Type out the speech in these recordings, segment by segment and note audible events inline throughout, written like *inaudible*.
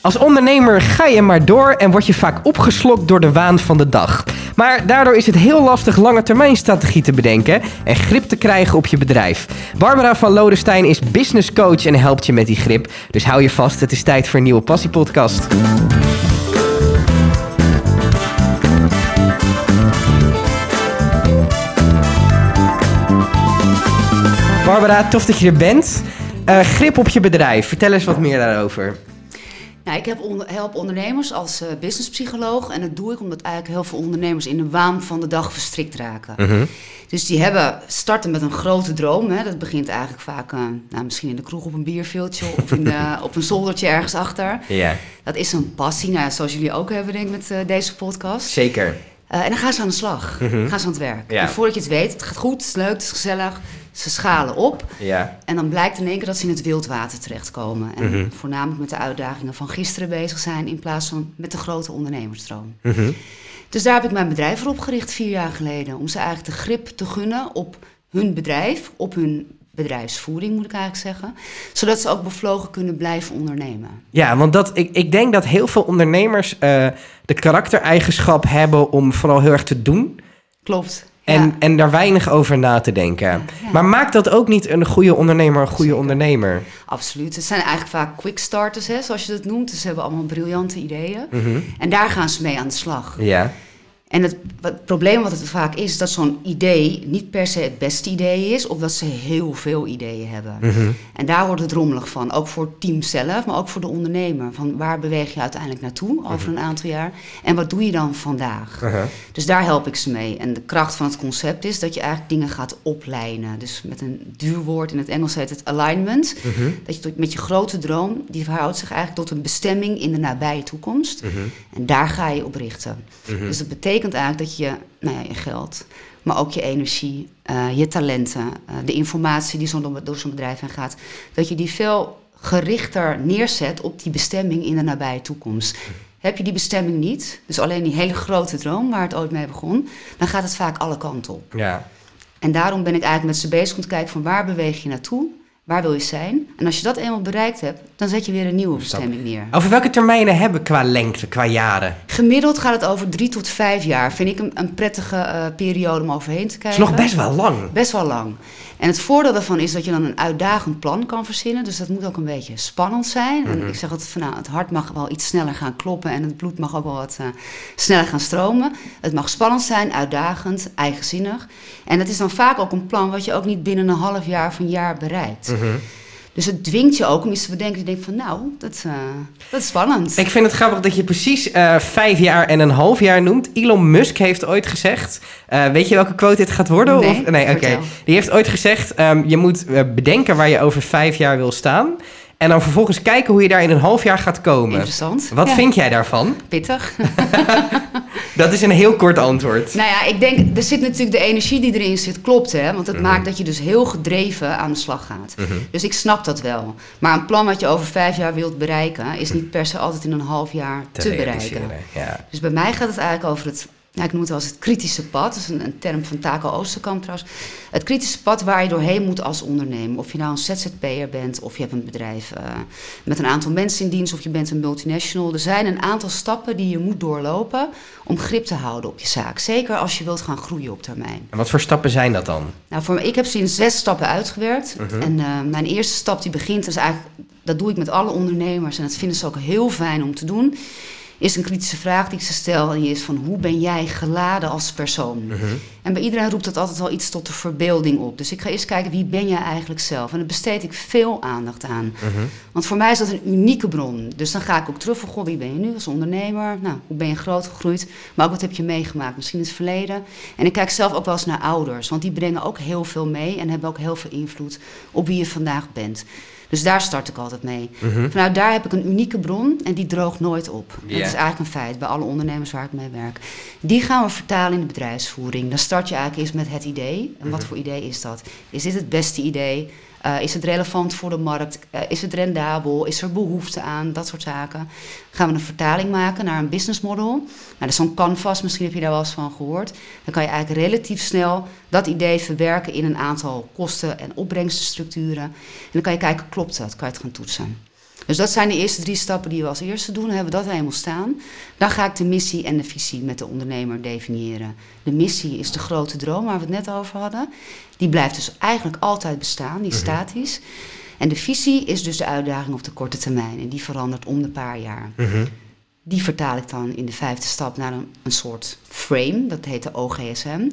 Als ondernemer ga je maar door en word je vaak opgeslokt door de waan van de dag. Maar daardoor is het heel lastig lange termijn strategie te bedenken en grip te krijgen op je bedrijf. Barbara van Lodestein is business coach en helpt je met die grip. Dus hou je vast, het is tijd voor een nieuwe passiepodcast. Barbara, tof dat je er bent. Uh, grip op je bedrijf, vertel eens wat meer daarover. Nou, ik heb onder, help ondernemers als uh, businesspsycholoog. En dat doe ik omdat eigenlijk heel veel ondernemers in de waan van de dag verstrikt raken. Mhm. Dus die hebben, starten met een grote droom. Hè. Dat begint eigenlijk vaak, uh, nou, misschien in de kroeg op een bierveeltje of in de, *laughs* op een zoldertje ergens achter. Ja. Dat is een passie, nou, zoals jullie ook hebben denk ik met uh, deze podcast. Zeker. En dan gaan ze aan de slag, Mhm. gaan ze aan het werk. Ja. En voordat je het weet, het gaat goed, het is leuk, het is gezellig. Ze schalen op Ja. en dan blijkt in één keer dat ze in het wildwater terechtkomen. En Mhm. voornamelijk met de uitdagingen van gisteren bezig zijn in plaats van met de grote ondernemerstroom. Mhm. Dus daar heb ik mijn bedrijf voor opgericht vier jaar geleden. Om ze eigenlijk de grip te gunnen op hun bedrijf, op hun bedrijfsvoering moet ik eigenlijk zeggen. Zodat ze ook bevlogen kunnen blijven ondernemen. Ja, want dat, ik, ik denk dat heel veel ondernemers eh, de karaktereigenschap hebben om vooral heel erg te doen. Klopt. En, ja. en daar weinig over na te denken. ja. Maar maakt dat ook niet een goede ondernemer een goede Zeker. ondernemer? Absoluut. Het zijn eigenlijk vaak quick starters, hè, zoals je dat noemt. Dus ze hebben allemaal briljante ideeën. Mhm. En daar gaan ze mee aan de slag. Ja. En het, probleem wat het vaak is, is dat zo'n idee niet per se het beste idee is, of dat ze heel veel ideeën hebben. Mhm. En daar wordt het rommelig van, ook voor het team zelf, maar ook voor de ondernemer. Van waar beweeg je uiteindelijk naartoe over een aantal jaar en wat doe je dan vandaag? Dus daar help ik ze mee. En de kracht van het concept is dat je eigenlijk dingen gaat oplijnen. Dus met een duur woord in het Engels heet het alignment. Mhm. Dat je met je grote droom, die verhoudt zich eigenlijk tot een bestemming in de nabije toekomst. Mhm. En daar ga je op richten. Mhm. Dus dat betekent eigenlijk dat je, nou ja, je geld, maar ook je energie, eh, je talenten, eh, de informatie die zo door zo'n bedrijf heen gaat, dat je die veel gerichter neerzet op die bestemming in de nabije toekomst. Heb je die bestemming niet, dus alleen die hele grote droom waar het ooit mee begon, dan gaat het vaak alle kanten op. Ja. En daarom ben ik eigenlijk met ze bezig om te kijken van waar beweeg je naartoe, waar wil je zijn. En als je dat eenmaal bereikt hebt, dan zet je weer een nieuwe bestemming neer. Over welke termijnen hebben we qua lengte, qua jaren? Gemiddeld gaat het over drie tot vijf jaar. Vind ik een, een prettige eh, periode om overheen te Dat kijken. is nog best wel lang. Best wel lang. En het voordeel daarvan is dat je dan een uitdagend plan kan verzinnen. Dus dat moet ook een beetje spannend zijn. En Mhm. ik zeg altijd van nou, het hart mag wel iets sneller gaan kloppen en het bloed mag ook wel wat eh, sneller gaan stromen. Het mag spannend zijn, uitdagend, eigenzinnig. En het is dan vaak ook een plan wat je ook niet binnen een half jaar of een jaar bereikt. Mhm. Dus het dwingt je ook om iets te bedenken. Je denkt van nou, dat, eh, dat is spannend. Ik vind het grappig dat je precies eh, vijf jaar en een half jaar noemt. Elon Musk heeft ooit gezegd. eh, weet je welke quote dit gaat worden? Nee, nee oké. Die heeft ooit gezegd: ehm, je moet bedenken waar je over vijf jaar wil staan. En dan vervolgens kijken hoe je daar in een half jaar gaat komen. Interessant. Wat Ja, vind jij daarvan? Pittig. *laughs* Dat is een heel kort antwoord. Nou ja, ik denk, er zit natuurlijk de energie die erin zit, klopt hè. Want het Mhm. maakt dat je dus heel gedreven aan de slag gaat. Mhm. Dus ik snap dat wel. Maar een plan wat je over vijf jaar wilt bereiken, is niet per se altijd in een half jaar te, bereiken. realiseren, Ja. Dus bij mij gaat het eigenlijk over het, ja, ik noem het wel eens het kritische pad. Dat is een, een term van Taco Oosterkamp trouwens. Het kritische pad waar je doorheen moet als ondernemer. Of je nou een ZZP'er bent, of je hebt een bedrijf eh, met een aantal mensen in dienst, of je bent een multinational. Er zijn een aantal stappen die je moet doorlopen om grip te houden op je zaak. Zeker als je wilt gaan groeien op termijn. En wat voor stappen zijn dat dan? Nou, voor, ik heb in zes stappen uitgewerkt. Mhm. En eh, mijn eerste stap die begint, is eigenlijk, dat doe ik met alle ondernemers en dat vinden ze ook heel fijn om te doen, is een kritische vraag die ik ze stel. En die is van hoe ben jij geladen als persoon? Mhm. En bij iedereen roept dat altijd wel iets tot de verbeelding op. Dus ik ga eerst kijken wie ben jij eigenlijk zelf. En daar besteed ik veel aandacht aan. Mhm. Want voor mij is dat een unieke bron. Dus dan ga ik ook terug van, goh, wie ben je nu als ondernemer? Nou, hoe ben je groot gegroeid? Maar ook wat heb je meegemaakt, misschien in het verleden. En ik kijk zelf ook wel eens naar ouders. Want die brengen ook heel veel mee en hebben ook heel veel invloed op wie je vandaag bent. Dus daar start ik altijd mee. Mhm. Vanuit daar heb ik een unieke bron en die droogt nooit op. Dat is eigenlijk een feit bij alle ondernemers waar ik mee werk. Die gaan we vertalen in de bedrijfsvoering. Dan start je eigenlijk eerst met het idee. En wat Mhm. voor idee is dat? Is dit het beste idee? Eh, is het relevant voor de markt? Eh, is het rendabel? Is er behoefte aan? Dat soort zaken. Gaan we een vertaling maken naar een business model. Nou, dat is zo'n canvas, misschien heb je daar wel eens van gehoord. Dan kan je eigenlijk relatief snel dat idee verwerken in een aantal kosten- en opbrengstenstructuren. En dan kan je kijken, klopt dat? Kan je het gaan toetsen. Dus dat zijn de eerste drie stappen die we als eerste doen. Dan hebben we dat helemaal staan. Dan ga ik de missie en de visie met de ondernemer definiëren. De missie is de grote droom waar we het net over hadden. Die blijft dus eigenlijk altijd bestaan, die is statisch. En de visie is dus de uitdaging op de korte termijn. En die verandert om de paar jaar. Die vertaal ik dan in de vijfde stap naar een, een soort frame, dat heet de OGSM.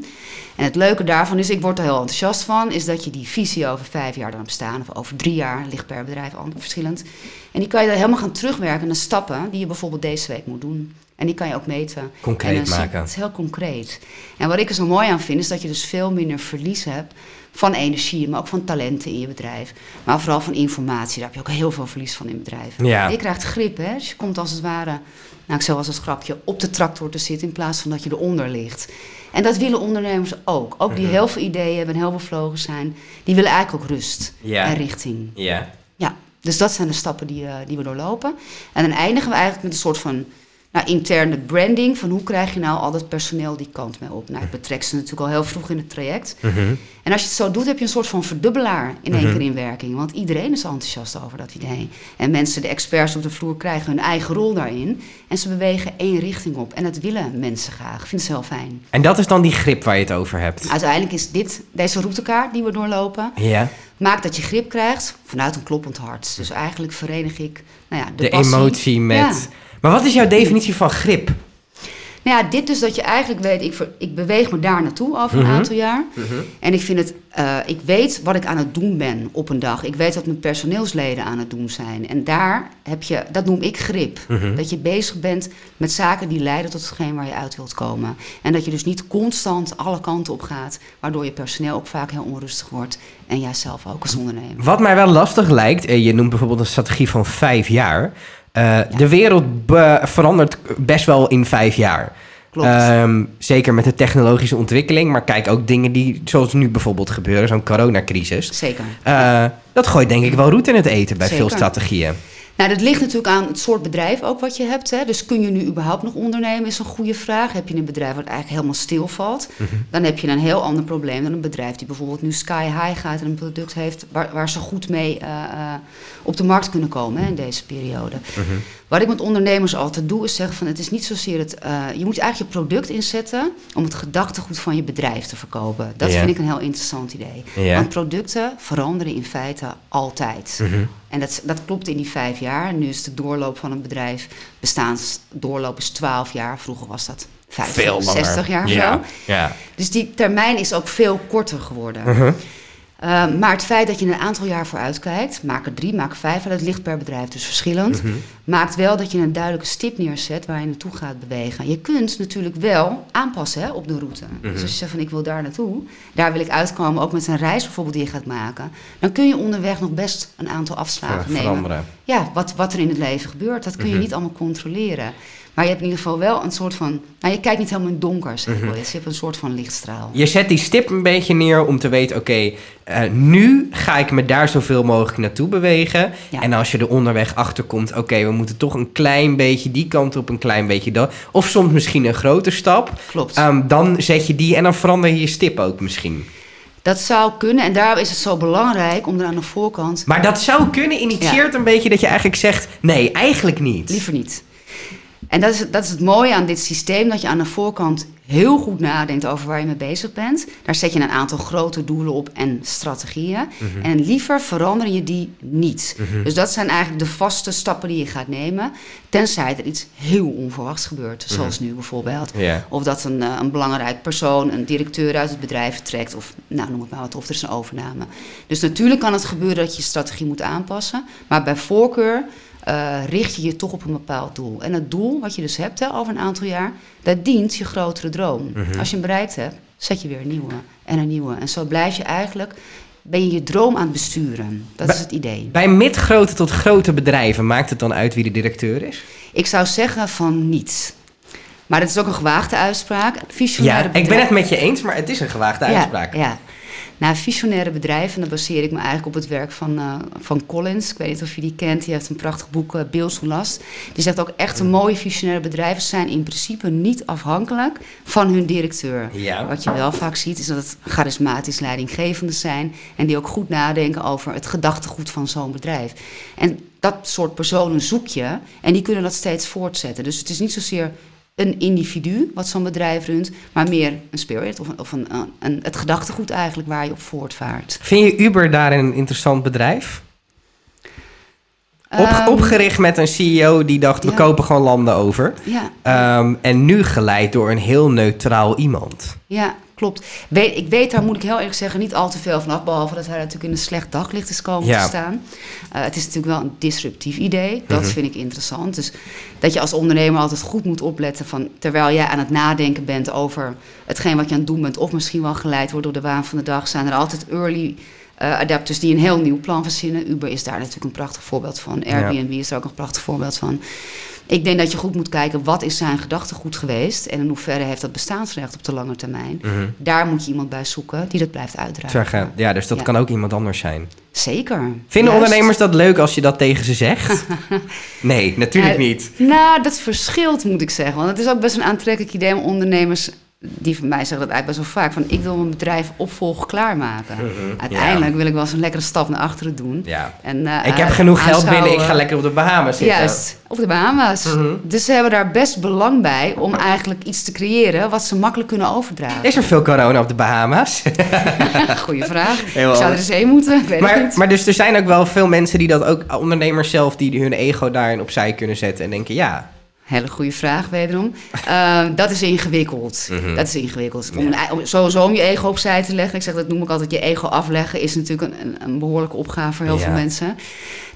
En het leuke daarvan is, ik word er heel enthousiast van, is dat je die visie over vijf jaar dan bestaan, of over drie jaar, ligt per bedrijf an- verschillend. En die kan je dan helemaal gaan terugwerken naar stappen die je bijvoorbeeld deze week moet doen. En die kan je ook meten. Concreet En maken. Het is heel concreet. En wat ik er zo mooi aan vind, is dat je dus veel minder verlies hebt van energie, maar ook van talenten in je bedrijf. Maar vooral van informatie, daar heb je ook heel veel verlies van in bedrijf. Ja. Je krijgt grip, hè? Dus je komt als het ware, nou ik zou als een grapje, op de tractor te zitten in plaats van dat je eronder ligt. En dat willen ondernemers ook. Ook Mhm. die heel veel ideeën hebben en heel bevlogen zijn, die willen eigenlijk ook rust Ja. en richting. Ja. Ja, dus dat zijn de stappen die, eh, die we doorlopen. En dan eindigen we eigenlijk met een soort van nou, interne branding. Van hoe krijg je nou al dat personeel die kant mee op? Nou, ik betrek ze natuurlijk al heel vroeg in het traject. Mhm. En als je het zo doet, heb je een soort van verdubbelaar in één Mhm. keer in werking. Want iedereen is enthousiast over dat idee. En mensen, de experts op de vloer, krijgen hun eigen rol daarin. En ze bewegen één richting op. En dat willen mensen graag. Ik vind ze heel fijn. En dat is dan die grip waar je het over hebt. Uiteindelijk is dit, deze routekaart die we doorlopen, Ja. maakt dat je grip krijgt vanuit een kloppend hart. Dus eigenlijk verenig ik nou ja, de, De, passie. emotie met. Ja. Maar wat is jouw definitie van grip? Nou ja, dit dus dat je eigenlijk weet, ik, ik beweeg me daar naartoe over een Mhm. aantal jaar. En ik vind het, eh, ik weet wat ik aan het doen ben op een dag. Ik weet wat mijn personeelsleden aan het doen zijn. En daar heb je, dat noem ik grip. Mhm. Dat je bezig bent met zaken die leiden tot hetgeen waar je uit wilt komen. En dat je dus niet constant alle kanten op gaat, waardoor je personeel ook vaak heel onrustig wordt. En jij zelf ook als ondernemer. Wat mij wel lastig lijkt, je noemt bijvoorbeeld een strategie van vijf jaar. Eh, De wereld be- verandert best wel in vijf jaar. Klopt. Ehm, zeker met de technologische ontwikkeling, maar kijk ook dingen die, zoals nu bijvoorbeeld gebeuren, zo'n coronacrisis. Zeker. Eh, dat gooit denk ik wel roet in het eten bij veel strategieën. Nou, dat ligt natuurlijk aan het soort bedrijf ook wat je hebt. Hè. Dus kun je nu überhaupt nog ondernemen, is een goede vraag. Heb je een bedrijf wat eigenlijk helemaal stilvalt, dan heb je een heel ander probleem dan een bedrijf die bijvoorbeeld nu sky high gaat en een product heeft waar, waar ze goed mee eh, eh, op de markt kunnen komen hè, in deze periode. Wat ik met ondernemers altijd doe, is zeggen van het is niet zozeer het. eh, je moet eigenlijk je product inzetten om het gedachtegoed van je bedrijf te verkopen. Dat Ja. vind ik een heel interessant idee. Ja. Want producten veranderen in feite altijd. Mhm. En dat, dat klopt in die vijf jaar. Nu is de doorloop van een bedrijf, bestaansdoorloop is 12 jaar. Vroeger was dat 50, Veel langer. 60 jaar ja. Ja. Dus die termijn is ook veel korter geworden. Mhm. Uh, maar het feit dat je een aantal jaar vooruit kijkt, maak er drie, maak er vijf, en dat ligt per bedrijf dus verschillend, Mhm. maakt wel dat je een duidelijke stip neerzet waar je naartoe gaat bewegen. Je kunt natuurlijk wel aanpassen hè, op de route. Mhm. Dus als je zegt van ik wil daar naartoe, daar wil ik uitkomen, ook met een reis bijvoorbeeld die je gaat maken, dan kun je onderweg nog best een aantal afslagen nemen. Ja, wat, wat er in het leven gebeurt, dat kun je Mhm. niet allemaal controleren. Maar je hebt in ieder geval wel een soort van. Nou, je kijkt niet helemaal in het donker, zeg Mhm. Je hebt een soort van lichtstraal. Je zet die stip een beetje neer om te weten, oké, eh, nu ga ik me daar zoveel mogelijk naartoe bewegen. Ja. En als je er onderweg achter komt, oké, we moeten toch een klein beetje die kant op, een klein beetje dat. Of soms misschien een grote stap. Klopt. Ehm, dan zet je die en dan verander je je stip ook misschien. Dat zou kunnen en daarom is het zo belangrijk om er aan de voorkant Maar dat zou kunnen, initieert een beetje dat je eigenlijk zegt, nee, eigenlijk niet. liever niet. En dat is, dat is het mooie aan dit systeem, dat je aan de voorkant heel goed nadenkt over waar je mee bezig bent. Daar zet je een aantal grote doelen op en strategieën. Mhm. En liever verander je die niet. Dus dat zijn eigenlijk de vaste stappen die je gaat nemen. Tenzij er iets heel onverwachts gebeurt, Mhm. zoals nu bijvoorbeeld. Of dat een, eh, een belangrijk persoon, een directeur uit het bedrijf vertrekt. Of nou, noem het maar wat, of er is een overname. Dus natuurlijk kan het gebeuren dat je je strategie moet aanpassen. Maar bij voorkeur eh, richt je je toch op een bepaald doel. En het doel wat je dus hebt hè, over een aantal jaar, dat dient je grotere droom. Mhm. Als je hem bereikt hebt, zet je weer een nieuwe en een nieuwe. En zo blijf je eigenlijk, ben je je droom aan het besturen. Dat Bij- is het idee. Bij midgrote tot grote bedrijven, maakt het dan uit wie de directeur is? Ik zou zeggen van niet. Maar het is ook een gewaagde uitspraak. Visionaire Ja, ik ben het met je eens, maar het is een gewaagde uitspraak. Ja, ja. Nou, visionaire bedrijven, dan baseer ik me eigenlijk op het werk van, uh, van Collins. Ik weet niet of je die kent, die heeft een prachtig boek, uh, Last. Die zegt ook echt een mooie visionaire bedrijven zijn in principe niet afhankelijk van hun directeur. Ja. Wat je wel vaak ziet, is dat het charismatisch leidinggevende zijn en die ook goed nadenken over het gedachtegoed van zo'n bedrijf. En dat soort personen zoek je en die kunnen dat steeds voortzetten. Dus het is niet zozeer een individu wat zo'n bedrijf runt, maar meer een spirit of, een, of een, een, het gedachtegoed eigenlijk waar je op voortvaart. Vind je Uber daar een interessant bedrijf? Op, Ehm, opgericht met een CEO die dacht, we kopen gewoon landen over. Ja, Ehm, en nu geleid door een heel neutraal iemand. ja, klopt. Weet, ik weet daar, moet ik heel eerlijk zeggen, niet al te veel van af. Behalve dat hij natuurlijk in een slecht daglicht is komen Ja. te staan. Eh, het is natuurlijk wel een disruptief idee. Dat Mhm. vind ik interessant. Dus dat je als ondernemer altijd goed moet opletten van... terwijl jij aan het nadenken bent over hetgeen wat je aan het doen bent... of misschien wel geleid wordt door de waan van de dag... zijn er altijd early eh, adapters die een heel nieuw plan verzinnen. Uber is daar natuurlijk een prachtig voorbeeld van. Airbnb is er ook een prachtig voorbeeld van. Ik denk dat je goed moet kijken wat is zijn gedachtegoed geweest... en in hoeverre heeft dat bestaansrecht op de lange termijn. Daar moet je iemand bij zoeken die dat blijft uitdragen. Zeggen, ja, dus dat Ja. kan ook iemand anders zijn. Zeker. Vinden Juist. ondernemers dat leuk als je dat tegen ze zegt? *laughs* nee, natuurlijk Nou, niet. Nou, dat verschilt moet ik zeggen. Want het is ook best een aantrekkelijk idee om ondernemers... die van mij zeggen dat eigenlijk best wel vaak... van ik wil mijn bedrijf opvolg klaarmaken. Uiteindelijk wil ik wel eens een lekkere stap naar achteren doen. Ja. En, eh, Ik heb eh, genoeg geld binnen, ik ga lekker op de Bahamas zitten. Juist, op de Bahama's. Mhm. Dus ze hebben daar best belang bij om eigenlijk iets te creëren wat ze makkelijk kunnen overdragen. Is er veel corona op de Bahama's? *laughs* Goeie vraag. *laughs* Heel Ik zou er eens heen moeten, ik weet maar, niet. maar dus er zijn ook wel veel mensen die dat ook, ondernemers zelf, die hun ego daarin opzij kunnen zetten en denken, ja, Hele goede vraag, wederom. Eh, dat is ingewikkeld. Mhm. Dat is ingewikkeld. Om, ei- om sowieso om je ego opzij te leggen, ik zeg dat noem ik altijd, je ego afleggen is natuurlijk een, een, een behoorlijke opgave voor heel Ja. veel mensen.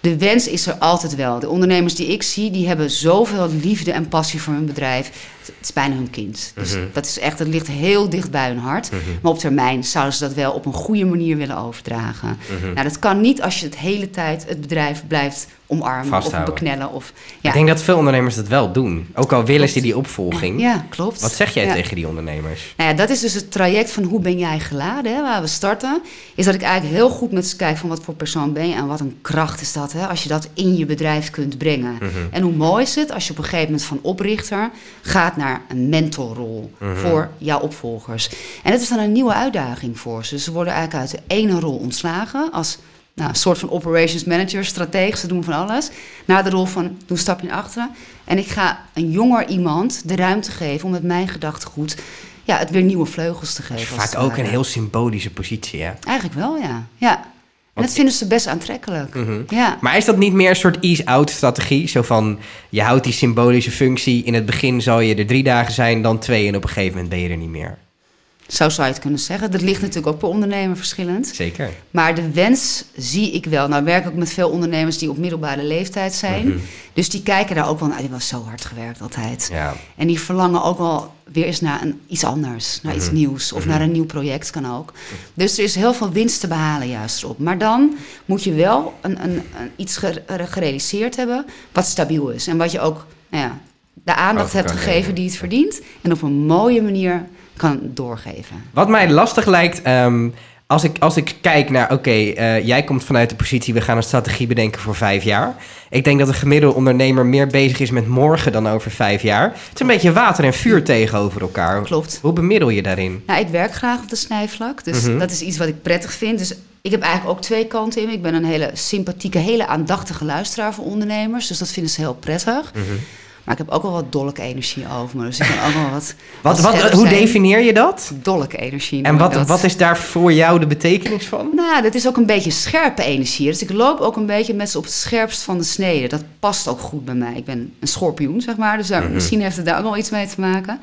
De wens is er altijd wel. De ondernemers die ik zie, die hebben zoveel liefde en passie voor hun bedrijf. Het is bijna hun kind. Dus Mhm. dat is echt, het ligt heel dicht bij hun hart. Maar op termijn zouden ze dat wel op een goede manier willen overdragen. Mhm. Nou, dat kan niet als je het hele tijd het bedrijf blijft omarmen Vasthouden. of beknellen. Of, ja. ik denk dat veel ondernemers dat wel doen. Ook al willen ze die opvolging. ja, klopt. Wat zeg jij Ja. tegen die ondernemers? Nou ja, dat is dus het traject van hoe ben jij geladen, hè, waar we starten. Is dat ik eigenlijk heel goed met ze kijk van wat voor persoon ben je en wat een kracht is dat, hè, als je dat in je bedrijf kunt brengen. Mhm. En hoe mooi is het als je op een gegeven moment van oprichter gaat naar een mentorrol Mhm. voor jouw opvolgers. En dat is dan een nieuwe uitdaging voor ze. Ze worden eigenlijk uit de ene rol ontslagen als nou, een soort van operations manager, strateeg, ze doen van alles. Naar de rol van, doe een stapje naar achteren. En ik ga een jonger iemand de ruimte geven om met mijn gedachtegoed ja, het weer nieuwe vleugels te Dat is geven. vaak ook een heel symbolische positie, hè? Eigenlijk wel, ja. ja. En dat vinden ze best aantrekkelijk. Mhm. Ja. Maar is dat niet meer een soort ease-out strategie? Zo van, je houdt die symbolische functie. In het begin zal je er drie dagen zijn, dan twee. En op een gegeven moment ben je er niet meer. Zo zou je het kunnen zeggen. Dat ligt natuurlijk ook per ondernemer verschillend. Zeker. Maar de wens zie ik wel. Nou werk ik ook met veel ondernemers die op middelbare leeftijd zijn. Mhm. Dus die kijken daar ook wel naar. Die was zo hard gewerkt altijd. Ja. En die verlangen ook wel weer eens naar een, iets anders. Naar iets Mhm. nieuws. Of naar een nieuw project kan ook. Dus er is heel veel winst te behalen juist erop. Maar dan moet je wel een, een, een iets gere- gerealiseerd hebben wat stabiel is. En wat je ook nou ja, de aandacht hebt gegeven geven. die het verdient. En op een mooie manier kan doorgeven. Wat mij lastig lijkt, ehm, als, ik, als ik kijk naar, oké, eh, jij komt vanuit de positie, we gaan een strategie bedenken voor vijf jaar. Ik denk dat een gemiddelde ondernemer meer bezig is met morgen dan over vijf jaar. Het is een beetje water en vuur tegenover elkaar. Klopt. Hoe bemiddel je daarin? Nou, ik werk graag op de snijvlak. Dus Mhm. dat is iets wat ik prettig vind. Dus ik heb eigenlijk ook twee kanten in. Ik ben een hele sympathieke, hele aandachtige luisteraar voor ondernemers. Dus dat vinden ze heel prettig. Mhm. Maar ik heb ook wel wat dolke energie over me. Dus ik kan ook wel wat. *laughs* Wat, wat hoe zijn. definieer je dat? Dolke energie. En wat, wat is daar voor jou de betekenis van? Nou, dat is ook een beetje scherpe energie. Dus ik loop ook een beetje met ze op het scherpst van de snede. Dat past ook goed bij mij. Ik ben een schorpioen, zeg maar. Dus daar, Mhm. misschien heeft het daar ook wel iets mee te maken.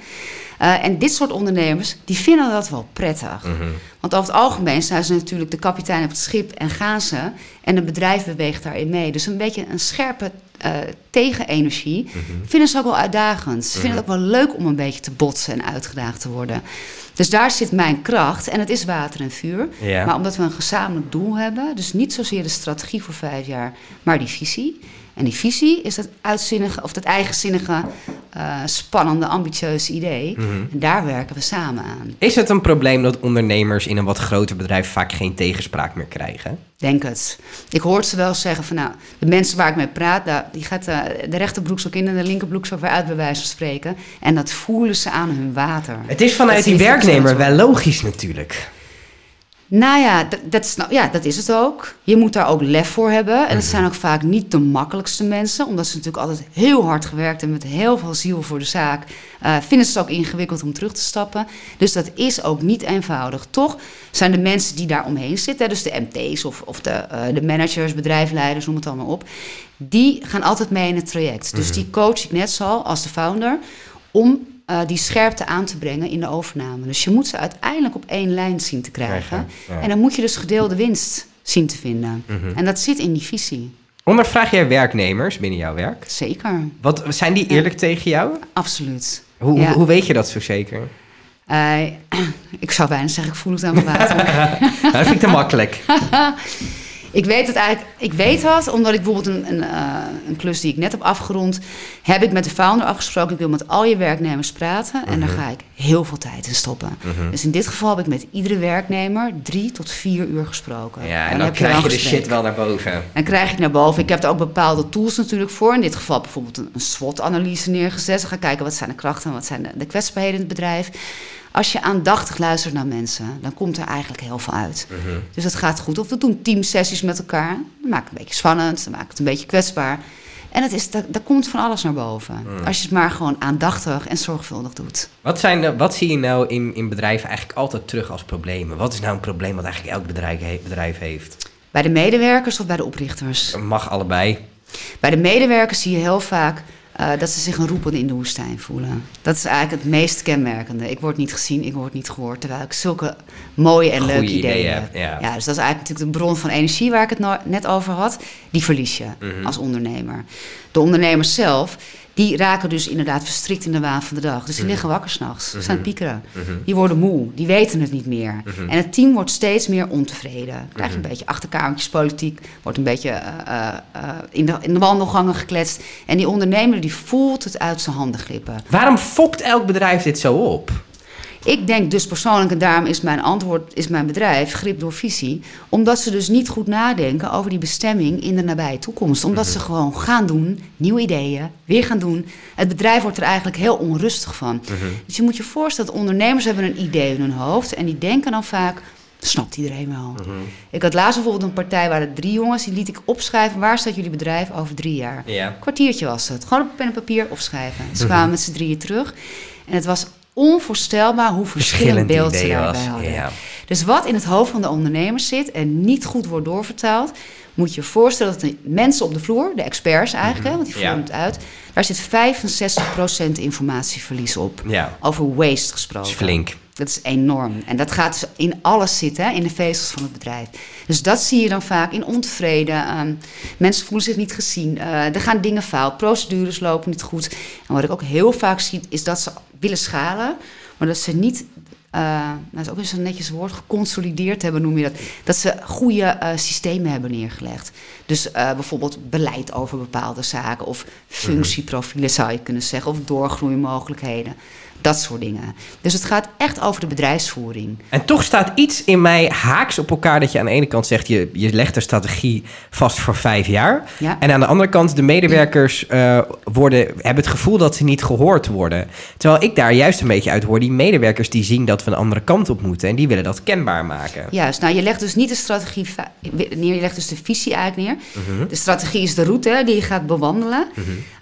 Eh, en dit soort ondernemers, die vinden dat wel prettig. Mhm. Want over het algemeen zijn ze natuurlijk de kapitein op het schip en gaan ze. En het bedrijf beweegt daarin mee. Dus een beetje een scherpe eh, tegenenergie Mhm. vinden ze ook wel uitdagend. Ze vinden het ook wel leuk om een beetje te botsen en uitgedaagd te worden. Dus daar zit mijn kracht. En het is water en vuur. Ja. Maar omdat we een gezamenlijk doel hebben, dus niet zozeer de strategie voor vijf jaar, maar die visie. En die visie is dat uitzinnige, of dat eigenzinnige, eh, spannende, ambitieuze idee. Mhm. En daar werken we samen aan. Is het een probleem dat ondernemers in een wat groter bedrijf vaak geen tegenspraak meer krijgen? Denk het. Ik hoor ze wel zeggen van nou, de mensen waar ik mee praat, daar, die gaat eh, de rechterbroekzak in en de linkerbroekzak weer uit bij wijze van spreken. En dat voelen ze aan hun water. Het is vanuit Dat die werknemer wel logisch natuurlijk. Nou ja, dat, dat, is, nou, ja, dat is het ook. Je moet daar ook lef voor hebben. En het zijn ook vaak niet de makkelijkste mensen, omdat ze natuurlijk altijd heel hard gewerkt hebben met heel veel ziel voor de zaak. eh, vinden ze het ook ingewikkeld om terug te stappen. Dus dat is ook niet eenvoudig. Toch zijn de mensen die daar omheen zitten, dus de MT's of, of de, eh, de managers, bedrijfsleiders, noem het allemaal op, die gaan altijd mee in het traject. Dus die coach ik net zo als de founder om eh, die scherpte aan te brengen in de overname. Dus je moet ze uiteindelijk op één lijn zien te krijgen. Ja. En dan moet je dus gedeelde winst zien te vinden. Mhm. En dat zit in die visie. Ondervraag jij werknemers binnen jouw werk? Zeker, Wat, zijn die eerlijk tegen jou? absoluut. Hoe, Ja. hoe, weet je dat zo zeker? Eh, *clears throat* ik zou bijna zeggen, ik voel het aan mijn water. *laughs* Dat vind ik te makkelijk. *laughs* Ik weet het eigenlijk, ik weet dat, omdat ik bijvoorbeeld een, een, eh, een klus die ik net heb afgerond, heb ik met de founder afgesproken. Ik wil met al je werknemers praten en daar ga ik heel veel tijd in stoppen. Dus in dit geval heb ik met iedere werknemer drie tot vier uur gesproken. Ja, en dan, je krijg je de shit wel naar boven. Dan krijg ik naar boven. Ik heb er ook bepaalde tools natuurlijk voor. In dit geval bijvoorbeeld een, een SWOT-analyse neergezet. Ze gaan kijken wat zijn de krachten en wat zijn de, de kwetsbaarheden in het bedrijf. Als je aandachtig luistert naar mensen, dan komt er eigenlijk heel veel uit. Dus dat gaat goed. Of we doen teamsessies met elkaar. Dan maak ik het een beetje spannend, dan maak ik het een beetje kwetsbaar. En het is, daar, daar komt van alles naar boven. Als je het maar gewoon aandachtig en zorgvuldig doet. Wat, zijn de, wat zie je nou in, in bedrijven eigenlijk altijd terug als problemen? Wat is nou een probleem wat eigenlijk elk bedrijf, he- bedrijf heeft? Bij de medewerkers of bij de oprichters? Mag allebei. Bij de medewerkers zie je heel vaak eh, dat ze zich een roepende in de woestijn voelen. Dat is eigenlijk het meest kenmerkende. Ik word niet gezien, ik word niet gehoord. Terwijl ik zulke mooie en Goeie leuke ideeën, ideeën heb. ja. dus dat is eigenlijk natuurlijk de bron van energie waar ik het no- net over had. Die verlies je Mhm. als ondernemer. De ondernemers zelf, die raken dus inderdaad verstrikt in de waan van de dag. Dus die Mhm. liggen wakker s'nachts, ze zijn piekeren. Die worden moe, die weten het niet meer. En het team wordt steeds meer ontevreden. Krijg je een beetje achterkamertjespolitiek, wordt een beetje eh, eh, eh, in, de, in de wandelgangen gekletst. En die ondernemer die voelt het uit zijn handen glippen. Waarom fokt elk bedrijf dit zo op? Ik denk dus persoonlijk, en daarom is mijn antwoord, is mijn bedrijf Grip door Visie, omdat ze dus niet goed nadenken over die bestemming in de nabije toekomst. Omdat ze gewoon gaan doen, nieuwe ideeën, weer gaan doen. Het bedrijf wordt er eigenlijk heel onrustig van. Dus je moet je voorstellen, dat ondernemers hebben een idee in hun hoofd en die denken dan vaak, snapt iedereen wel. Ik had laatst bijvoorbeeld een partij waar er drie jongens, die liet ik opschrijven, waar staat jullie bedrijf over drie jaar? Ja. kwartiertje was het. Gewoon op pen en papier opschrijven. Ze kwamen met z'n drieën terug. En het was onvoorstelbaar hoe verschillend Verschillend beeld ze daarbij hadden. Ja. Dus wat in het hoofd van de ondernemers zit en niet goed wordt doorvertaald, moet je je voorstellen dat de mensen op de vloer, de experts eigenlijk, hè, want die voeren Ja. het uit, daar zit 65% informatieverlies op. Ja. Over waste Dat gesproken. is flink. Dat is enorm. En dat gaat dus in alles zitten, hè, in de vezels van het bedrijf. Dus dat zie je dan vaak in ontevreden. ehm, mensen voelen zich niet gezien. eh, er gaan dingen fout. Procedures lopen niet goed. En wat ik ook heel vaak zie, is dat ze willen schalen, maar dat ze niet. eh, nou, dat is ook weer zo'n netjes woord, geconsolideerd hebben, noem je dat. Dat ze goede eh, systemen hebben neergelegd. Dus bijvoorbeeld beleid over bepaalde zaken, of functieprofielen zou je kunnen zeggen, of doorgroeimogelijkheden. Dat soort dingen. Dus het gaat echt over de bedrijfsvoering. En toch staat iets in mij haaks op elkaar dat je aan de ene kant zegt, je, je legt de strategie vast voor vijf jaar. Ja. En aan de andere kant, de medewerkers eh, worden, hebben het gevoel dat ze niet gehoord worden. Terwijl ik daar juist een beetje uit hoor, die medewerkers die zien dat we een andere kant op moeten en die willen dat kenbaar maken. Juist, nou je legt dus niet de strategie neer, je legt dus de visie eigenlijk neer. De strategie is de route die je gaat bewandelen.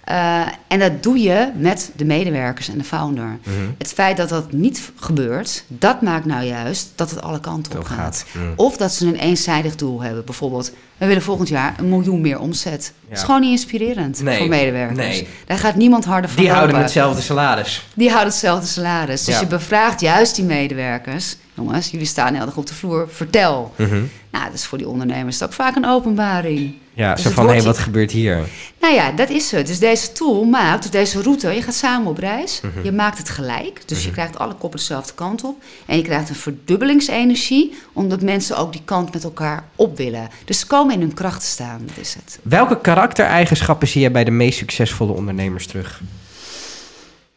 Eh, en dat doe je met de medewerkers en de founder. Het feit dat dat niet gebeurt, dat maakt nou juist dat het alle kanten op gaat. gaat. Mm. Of dat ze een eenzijdig doel hebben. Bijvoorbeeld, we willen volgend jaar een miljoen meer omzet. Dat is gewoon niet inspirerend Nee, voor medewerkers. nee. Daar gaat niemand harder van Die houden lopen. hetzelfde salaris. Die houden hetzelfde salaris. Dus Ja. je bevraagt juist die medewerkers. Jongens, jullie staan heel erg op de vloer. Vertel. Nou, dat is voor die ondernemers ook vaak een openbaring. Ja, Dus zo van, hé, wat gebeurt hier? Nou ja, dat is het. Dus deze tool maakt, dus deze route, je gaat samen op reis. Mhm. Je maakt het gelijk. Dus je krijgt alle koppen dezelfde kant op. En je krijgt een verdubbelingsenergie, omdat mensen ook die kant met elkaar op willen. Dus ze komen in hun kracht te staan, dat is het. Welke karaktereigenschappen zie je bij de meest succesvolle ondernemers terug?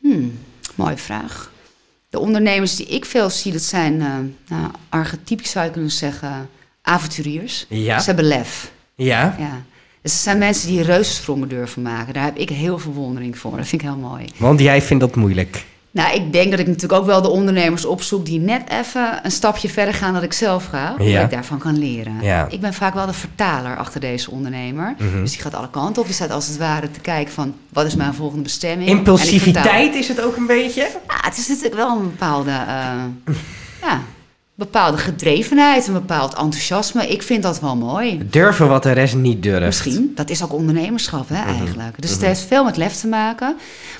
Hmm, mooie vraag. De ondernemers die ik veel zie, dat zijn eh nou, archetypisch zou je kunnen zeggen, avonturiers. Ja. Ze hebben lef. Ja. Ja. Dus het zijn mensen die reuzensprongen durven maken. Daar heb ik heel veel bewondering voor. Dat vind ik heel mooi. Want jij vindt dat moeilijk. Nou, ik denk dat ik natuurlijk ook wel de ondernemers opzoek die net even een stapje verder gaan dan ik zelf ga. Ja. ik daarvan kan leren. Ja. Ik ben vaak wel de vertaler achter deze ondernemer. Mhm. Dus die gaat alle kanten op. Die staat als het ware te kijken van wat is mijn volgende bestemming. Impulsiviteit is het ook een beetje? Ja, het is natuurlijk wel een bepaalde, eh, *laughs* ja, bepaalde gedrevenheid, een bepaald enthousiasme. Ik vind dat wel mooi. Durven wat de rest niet durft. Misschien. Dat is ook ondernemerschap, hè, Mhm. eigenlijk. Dus het heeft veel met lef te maken.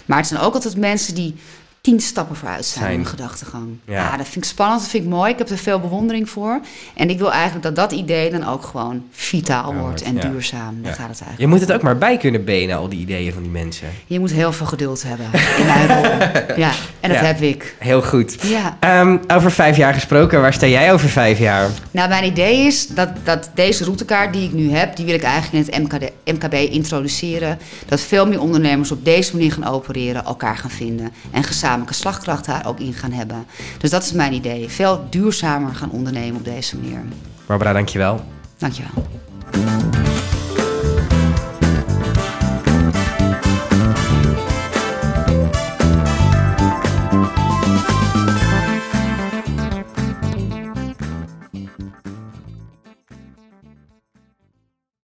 Maar het zijn ook altijd mensen die tien stappen vooruit zijn, Zijn. in hun gedachtegang. Ja. Ja. dat vind ik spannend, dat vind ik mooi. Ik heb er veel bewondering voor. En ik wil eigenlijk dat dat idee dan ook gewoon vitaal Ja, wordt en ja. duurzaam. Daar Ja. gaat het eigenlijk. Je moet het ook maar bij kunnen benen, al die ideeën van die mensen. Je moet heel veel geduld hebben in mijn rol. *laughs* Ja, en dat heb ik. Heel goed. Ja. Ehm, over vijf jaar gesproken, waar sta jij over vijf jaar? Nou, mijn idee is dat, dat deze routekaart die ik nu heb, die wil ik eigenlijk in het MKD, MKB introduceren. Dat veel meer ondernemers op deze manier gaan opereren, elkaar gaan vinden en gezamenlijke slagkracht daar ook in gaan hebben. Dus dat is mijn idee. Veel duurzamer gaan ondernemen op deze manier. Barbara, dankjewel. Dankjewel.